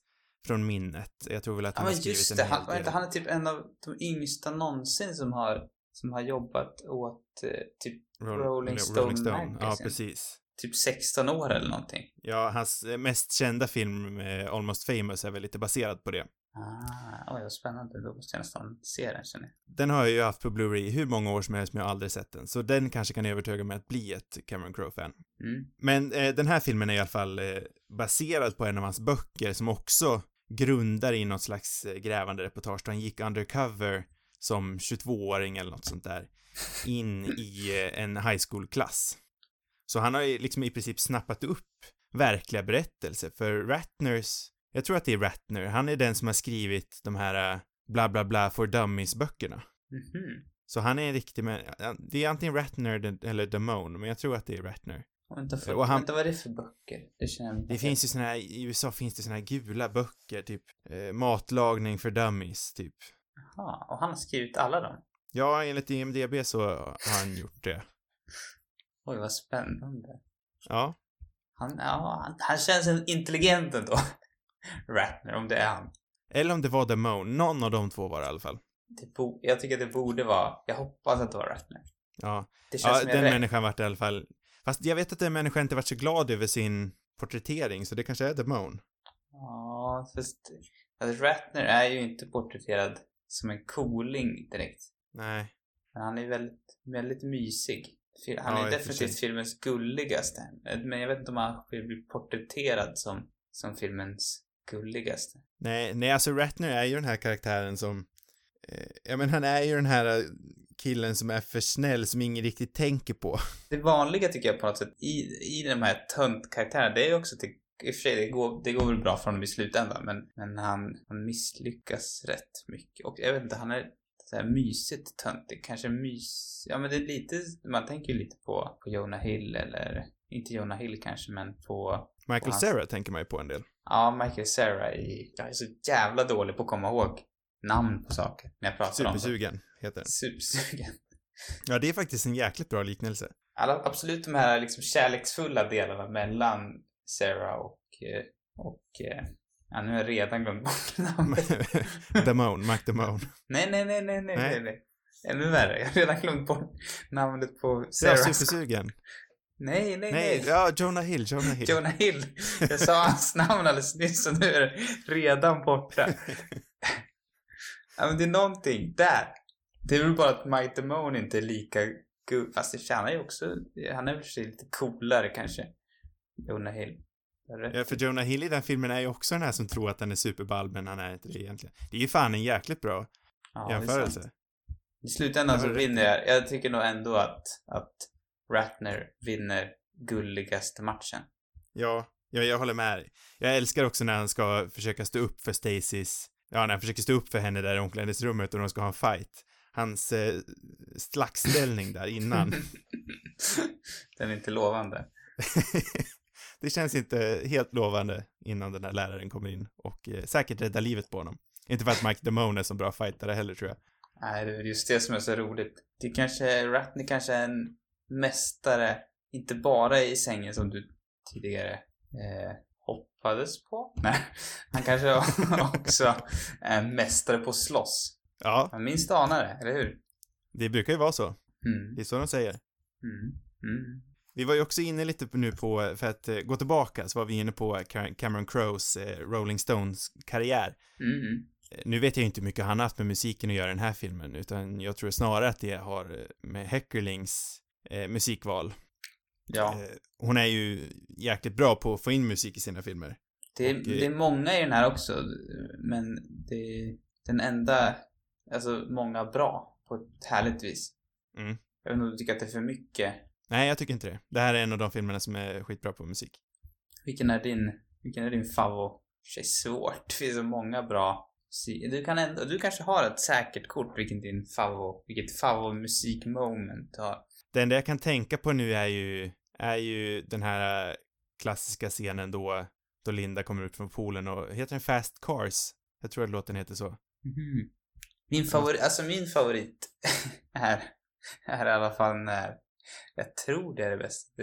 från minnet. Jag tror väl att Ja han har men skrivit en hel han, del. vänta, han är typ en av de yngsta någonsin som har, som har jobbat åt eh, typ Roll- Rolling Rolling Stone Ja, precis. typ 16 år eller någonting. Ja, hans mest kända film, eh, Almost famous, är väl lite baserad på det. Ah, oj vad spännande. Då måste jag nästan se den känner jag. Den har jag ju haft på Blu-ray hur många år som helst, men jag har aldrig sett den. Så den kanske kan övertyga mig att bli ett Cameron Crowe-fan. Mm. Men eh, den här filmen är i alla fall eh, baserad på en av hans böcker som också grundar i något slags eh, grävande reportage då han gick undercover som 22-åring eller något sånt där in i eh, en high school-klass. Så han har ju liksom i princip snappat upp verkliga berättelser för Ratners, jag tror att det är Ratner, han är den som har skrivit de här eh, bla bla bla for dummies-böckerna. Mhm. Så han är en riktig men det är antingen Ratner eller Damone, men jag tror att det är Ratner. Vänta, för, Och han- vänta, vad är det för böcker? Det känner jag inte Det finns ju såna här, i USA finns det såna här gula böcker, typ eh, matlagning för dummies, typ. Jaha, och han har skrivit alla dem? Ja, enligt IMDB så har han gjort det. *laughs* Oj, vad spännande. Ja, Han, ja, han, han känns en intelligent ändå. *laughs* Ratner, om det är han. eller om det var Damone, någon av de två var det i alla fall. Det bo, jag tycker det borde vara, jag hoppas att det var Ratner. Ja, Det känns ja den rätt. människan vart i alla fall, fast jag vet att den människan inte varit så glad över sin porträttering, så det kanske är Damone. Ja, fast alltså, Ratner är ju inte porträtterad som en cooling direkt. Nej, Men han är väldigt, väldigt mysig. Han Ja, är för definitivt filmens gulligaste. Men jag vet inte om han blir porträtterad som, som filmens gulligaste. nej, nej, alltså Ratner är ju den här karaktären som, eh, ja men han är ju den här eh, killen som är för snäll, som ingen riktigt tänker på. Det vanliga tycker jag på något sätt i, i de här töntkaraktärerna, det är ju också till, i och för sig, det går, det går väl bra för honom i slutändan, men, men han, han misslyckas rätt mycket. Och jag vet inte, han är så här mysigt töntig, kanske mys... Ja men det är lite, man tänker ju lite på, på Jonah Hill eller, inte Jonah Hill kanske, men på Michael Och hans- Cera tänker man ju på en del. Ja, Michael Cera i... Jag är så jävla dålig på att komma ihåg namn på saker när jag pratar om det. Supersugen, heter den. Supersugen. Ja, det är faktiskt en jäkligt bra liknelse. Alla, absolut de här liksom kärleksfulla delarna mellan Sarah och... eh, och eh, ja, nu har jag redan glömt bort *laughs* namnet. *laughs* Damone, Mac Damone. nej, nej, nej, nej, nej, Nej. nej. Ännu värre. Jag har redan glömt bort namnet på Sarah. supersugen. nej, nej, Nej, nej. ja, Jonah Hill, Jonah Hill. Jonah Hill. Jag sa hans *laughs* namn alldeles nyss och nu är det redan borta. Ja, men det är någonting där. Det är väl bara att Mike Damone inte är lika. Fast det är ju också, han är väl lite coolare kanske. Jonah Hill. Ja, för Jonah Hill i den filmen är ju också den här som tror att han är superball, men han är inte det egentligen. Det är ju fan en jäkligt bra ja, jämförelse. I slutändan så vinner jag. Jag tycker nog ändå att, att Ratner vinner gulligaste matchen. Ja, ja, jag håller med dig. Jag älskar också när han ska försöka stå upp för Stacys, ja, när han försöker stå upp för henne där i omklädningsrummet och de ska ha en fight. Hans eh, slagsställning där innan. *laughs* Den är inte lovande. *laughs* det känns inte helt lovande innan den här läraren kommer in och eh, säkert räddar livet på honom. Inte för att Mike Damone är så bra fightare heller tror jag. Nej, det är just det som är så roligt. Det kanske, Ratney kanske är en mästare, inte bara i sängen som du tidigare eh, hoppades på. *laughs* Nej, han kanske *laughs* också är en mästare på att slåss. Ja. Man minst anar det, eller hur? Det brukar ju vara så. Mm. Det är så de säger. Mm. Mm. Vi var ju också inne lite nu på, för att eh, gå tillbaka, så var vi inne på Cameron Crowes eh, Rolling Stones karriär. Mm. Nu vet jag inte hur mycket han har haft med musiken att göra i den här filmen, utan jag tror snarare att det har eh, med Heckerlings eh, musikval. Ja. Eh, hon är ju jäkligt bra på att få in musik i sina filmer. Det är, Och, eh, det är många i den här också, men det är den enda, alltså många bra på ett härligt vis. Mm. Jag vet inte om du tycker att det är för mycket. Nej, jag tycker inte det. Det här är en av de filmerna som är skitbra på musik. Vilken är din, vilken är din favvo? Det är svårt, det finns så många bra du kan ändå, du kanske har ett säkert kort vilken din favvo, vilket favvo musikmoment du har. Det enda jag kan tänka på nu är ju, är ju den här klassiska scenen då, då Linda kommer ut från poolen och, heter den Fast Cars? Jag tror att låten heter så. Mhm. Min favorit, alltså min favorit *laughs* är, är i alla fall när, jag tror det är det bästa.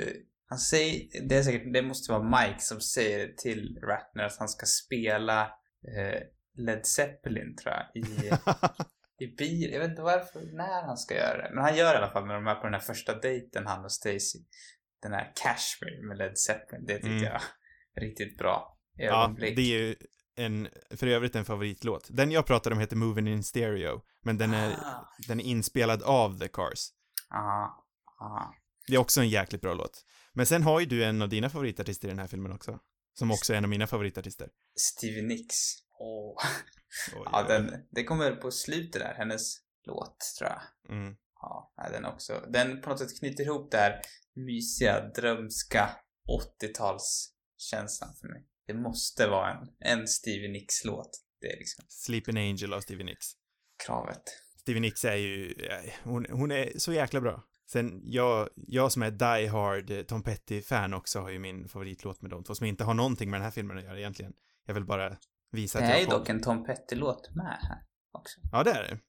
Han säger, det är säkert, det måste vara Mike som säger till Ratner att han ska spela eh, Led Zeppelin tror jag i, *laughs* i bil. Jag vet inte varför, när han ska göra det. Men han gör det i alla fall när de är på den här första dejten, han och Stacy. Den här Cashmere med Led Zeppelin, det tyckte Mm. jag riktigt bra ja, det är ju en, för övrigt en favoritlåt. Den jag pratade om heter Moving in Stereo, men den är, Ah. den är inspelad av The Cars. Aha. Det är också en jäkligt bra låt. Men sen har ju du en av dina favoritartister i den här filmen också. Som också är en av mina favoritartister. Stevie Nicks. Åh. Oj, Ja, den, det kommer på slutet där, hennes låt, tror jag. Mm. Ja, den också. Den på något sätt knyter ihop det här mysiga, drömska 80-talskänslan för mig. Det måste vara en, en Stevie Nicks-låt. Det är liksom Sleeping Angel av Stevie Nicks. kravet. Stevie Nicks är ju, eh, hon, hon är så jäkla bra. Sen jag, jag som är Die Hard eh, Tom Petty-fan också har ju min favoritlåt med de två, som inte har någonting med den här filmen att göra egentligen. Jag vill bara visa Det att jag är ju dock en Tom Petty-låt med här också. Ja, det är det.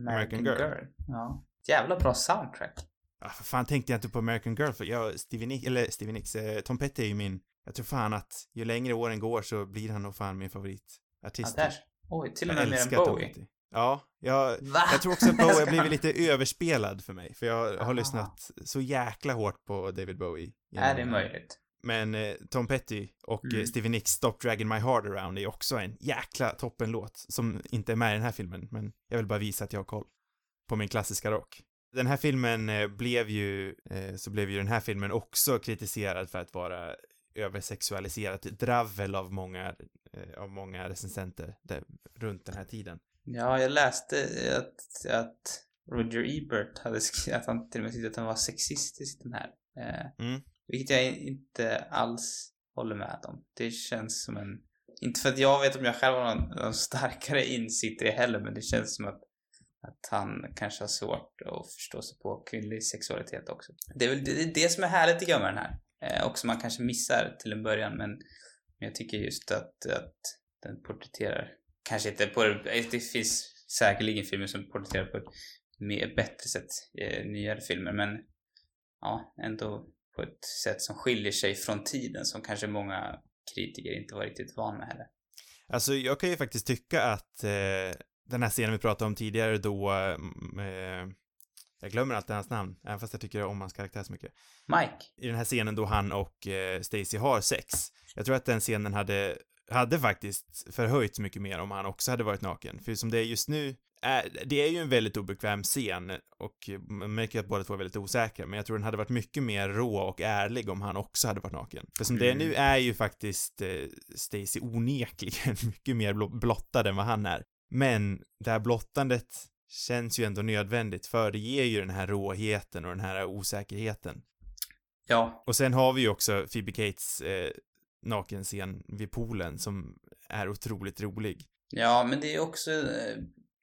American, American Girl. Girl. Ja. Jävla bra soundtrack. Ja, för fan tänkte jag inte på American Girl för jag, Stevie Nicks, eller Stevie Nicks, eh, Tom Petty är ju min, jag tror fan att ju längre åren går så blir han nog fan min Ja, favoritartist. där. Oj, till och med mer än Bowie. Ja, jag, Va? jag tror också att Bowie har blivit lite *laughs* överspelad för mig, för jag har Ah. lyssnat så jäkla hårt på David Bowie. Är det genom- möjligt? Men eh, Tom Petty och Mm. eh, Stevie Nicks Stop Dragging My Heart Around är också en jäkla toppenlåt som inte är med i den här filmen, men jag vill bara visa att jag har koll på min klassiska rock. Den här filmen eh, blev ju, eh, så blev ju den här filmen också kritiserad för att vara översexualiserat dravel av många, eh, av många recensenter där, runt den här tiden. Ja, jag läste att, att Roger Ebert hade skrivit att han till och med tyckte att han var sexistisk i den här. Eh, Mm. vilket jag inte alls håller med om. Det känns som en... Inte för att jag vet om jag själv har någon, någon starkare insikt i det heller, men det känns som att, att han kanske har svårt att förstå sig på kvinnlig sexualitet också. Det är väl det, det, är det som är härligt tycker jag med den här. Eh, och som man kanske missar till en början, men, men jag tycker just att, att den porträtterar kanske inte på det, det finns säkerligen filmer som porträtterar på ett mer, bättre sätt, eh, nyare filmer, men ja, ändå på ett sätt som skiljer sig från tiden som kanske många kritiker inte var riktigt van med heller. Alltså, jag kan ju faktiskt tycka att eh, den här scenen vi pratade om tidigare då, mm, eh, jag glömmer alltid hans namn, även fast jag tycker om hans karaktär så mycket. Mike? I den här scenen då han och eh, Stacy har sex. Jag tror att den scenen hade, hade faktiskt förhöjts mycket mer om han också hade varit naken. För som det är just nu är, det är ju en väldigt obekväm scen och man märker att båda två är väldigt osäkra, men jag tror den hade varit mycket mer rå och ärlig om han också hade varit naken. För som det är Mm. nu är ju faktiskt eh, Stacy onekligen *laughs* mycket mer blo- blottad än vad han är. Men det här blottandet känns ju ändå nödvändigt, för det ger ju den här råheten och den här osäkerheten. Ja, Och sen har vi ju också Phoebe Cates eh, nakenscen vid poolen som är otroligt rolig. ja, men det är också, eh,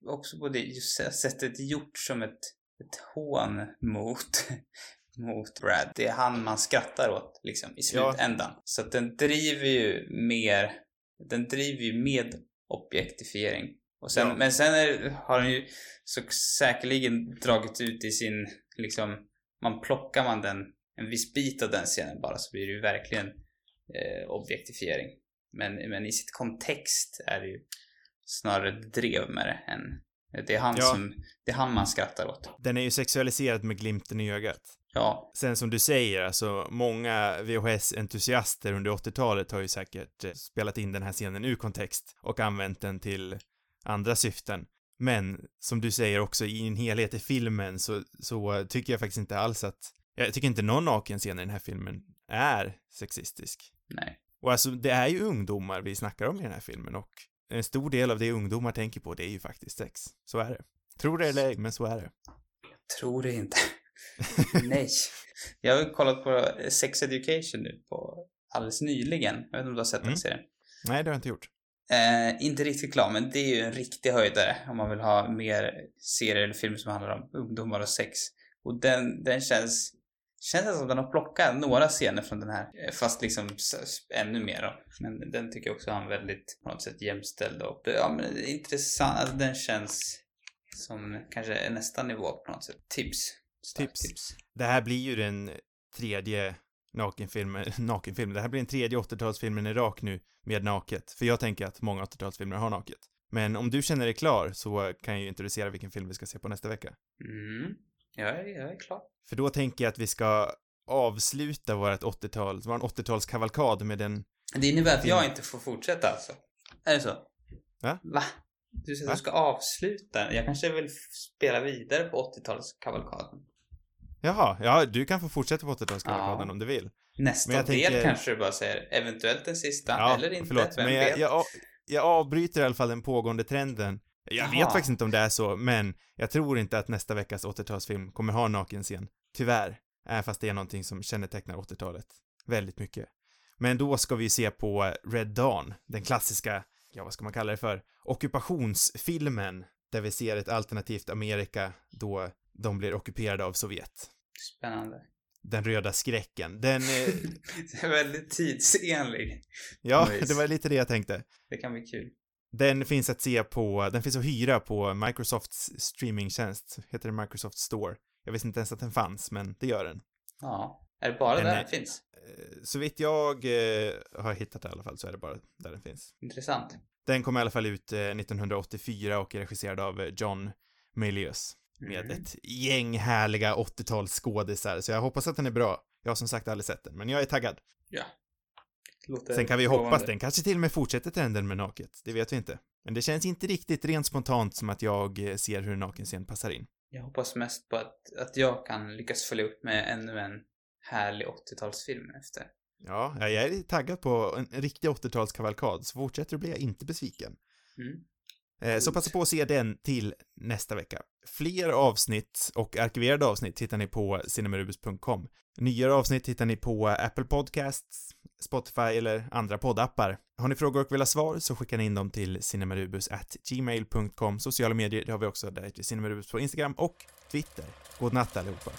också på det sättet gjort som ett, ett hån mot, *laughs* mot Brad. Det är han man skrattar åt, liksom, i Ja. slutändan. Så att den driver ju mer, den driver ju med objektifiering. Och sen, Ja. Men sen är, har den ju så säkerligen dragit ut i sin, liksom, man plockar man den, en viss bit av den scenen bara så blir det ju verkligen eh, objektifiering. Men, men i sitt kontext är det ju snarare drev med det än det är han Ja. som, det är han man skrattar åt. Den är ju sexualiserad med glimten i ögat. Ja, Sen som du säger, alltså många VHS-entusiaster under 80-talet har ju säkert eh, spelat in den här scenen ur kontext och använt den till andra syften. Men som du säger också i en helhet i filmen så, så tycker jag faktiskt inte alls att, jag tycker inte någon nakenscen i den här filmen är sexistisk. Nej. Och alltså det är ju ungdomar vi snackar om i den här filmen och en stor del av det ungdomar tänker på det är ju faktiskt sex. Så är det. Tror det eller ej, men så är det. Tror det inte. *laughs* nej. Jag har ju kollat på Sex Education nu på alldeles nyligen. Jag vet inte om du har sett den Mm. serien? Nej, det har jag inte gjort. Eh, inte riktigt klar, men det är ju en riktig höjdare om man vill ha mer serier eller filmer som handlar om ungdomar och sex. Och den, den känns, känns som den har plockat några scener från den här, eh, fast liksom ännu mer då. Men den tycker jag också har en väldigt, på något sätt, jämställd och, ja men det intressant, alltså den känns som kanske nästa nivå på något sätt. Tips. Starkt Tips. Det här blir ju den tredje nakenfilmen, *laughs* nakenfilmen, det här blir den tredje 80-talsfilmen i rak nu med naket. För jag tänker att många 80-talsfilmer har naket. Men om du känner dig klar så kan jag ju introducera vilken film vi ska se på nästa vecka. Mm. Jag är, jag är klar. För då tänker jag att vi ska avsluta vårt 80-tal, vår 80-talskavalkad med den, Det innebär att jag inte får fortsätta alltså? Är det så? Va? Va? Du säger att du ska avsluta? Jag kanske vill spela vidare på 80-talskavalkaden. jaha, ja, du kan få fortsätta på 80-talskavalkaden Ja. om du vill. Nästa jag del tänker- kanske du bara säger eventuellt den sista, Ja, eller inte, förlåt, vem men vet? jag, jag, jag avbryter i alla fall den pågående trenden. Jag Jaha. vet faktiskt inte om det är så, men jag tror inte att nästa veckas 80-talsfilm kommer ha en nakenscen. Tyvärr. Även fast det är någonting som kännetecknar 80-talet. Väldigt mycket. Men då ska vi se på Red Dawn, den klassiska, ja vad ska man kalla det för, ockupationsfilmen, där vi ser ett alternativt Amerika då de blir ockuperade av Sovjet. Spännande. Den röda skräcken. Den, eh, *laughs* Det är väldigt tidsenlig. ja, det var lite det jag tänkte. Det kan bli kul. Den finns att se på, den finns att hyra på Microsofts streamingtjänst, heter det Microsoft Store. Jag visste inte ens att den fanns, men det gör den. Ja. Är det bara Den där är- den finns? Eh, Så vitt jag eh, har hittat det i alla fall så är det bara där den finns. Intressant. Den kom i alla fall ut eh, 1984 och är regisserad av eh, John Milius med Mm. ett gäng härliga 80-talsskådisar, så jag hoppas att den är bra. Jag har som sagt aldrig sett den, men jag är taggad. Ja. Låter Sen kan vi lovande. hoppas den kanske till och med fortsätter trenden med naket, det vet vi inte. Men det känns inte riktigt rent spontant som att jag eh, ser hur en nakenscen passar in. Jag hoppas mest på att, att jag kan lyckas följa upp med ännu en härlig 80-talsfilm efter. Ja, jag är taggad på en, en riktig 80-talskavalkad, så fortsätter du blir jag inte besviken. Mm. Eh, Så passa på att se den till nästa vecka. Fler avsnitt och arkiverade avsnitt hittar ni på cinemarubus.com. Nyare avsnitt hittar ni på Apple Podcasts, Spotify eller andra poddappar. Har ni frågor och vill ha svar så skickar ni in dem till cinemarubus@gmail.com. Sociala medier, det har vi också, där cinemarubus på Instagram och Twitter. God natt allihopa.